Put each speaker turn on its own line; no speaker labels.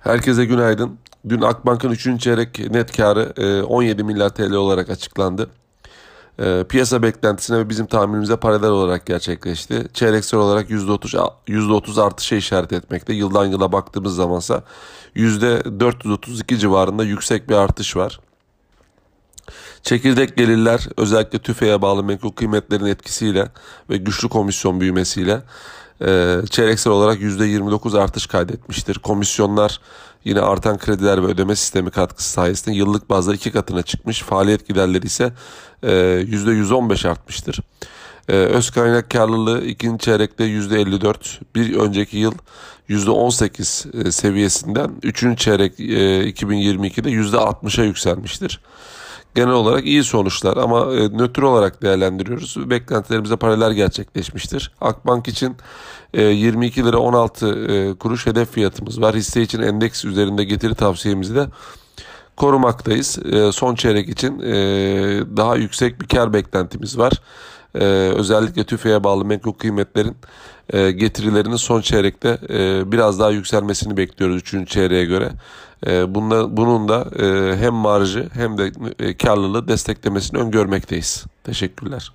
Herkese günaydın. Dün Akbank'ın 3. çeyrek net karı 17 e, milyar TL olarak açıklandı. E, piyasa beklentisine ve bizim tahminimize paralel olarak gerçekleşti. Çeyreksel olarak %30, %30 artışa işaret etmekte. Yıldan yıla baktığımız zamansa %432 civarında yüksek bir artış var. Çekirdek gelirler özellikle tüfeğe bağlı menkul kıymetlerin etkisiyle ve güçlü komisyon büyümesiyle çeyreksel olarak %29 artış kaydetmiştir. Komisyonlar yine artan krediler ve ödeme sistemi katkısı sayesinde yıllık bazda iki katına çıkmış. Faaliyet giderleri ise e, %115 artmıştır. E, öz kaynak karlılığı ikinci çeyrekte %54, bir önceki yıl %18 e, seviyesinden üçüncü çeyrek e, 2022'de %60'a yükselmiştir genel olarak iyi sonuçlar ama e, nötr olarak değerlendiriyoruz. Beklentilerimize paralel gerçekleşmiştir. Akbank için e, 22 lira 16 e, kuruş hedef fiyatımız var. Hisse için endeks üzerinde getiri tavsiyemizi de korumaktayız. E, son çeyrek için e, daha yüksek bir kar beklentimiz var. Ee, özellikle tüfeğe bağlı menkul kıymetlerin e, getirilerinin son çeyrekte e, biraz daha yükselmesini bekliyoruz 3. çeyreğe göre. E, bunla, bunun da e, hem marjı hem de e, karlılığı desteklemesini öngörmekteyiz. Teşekkürler.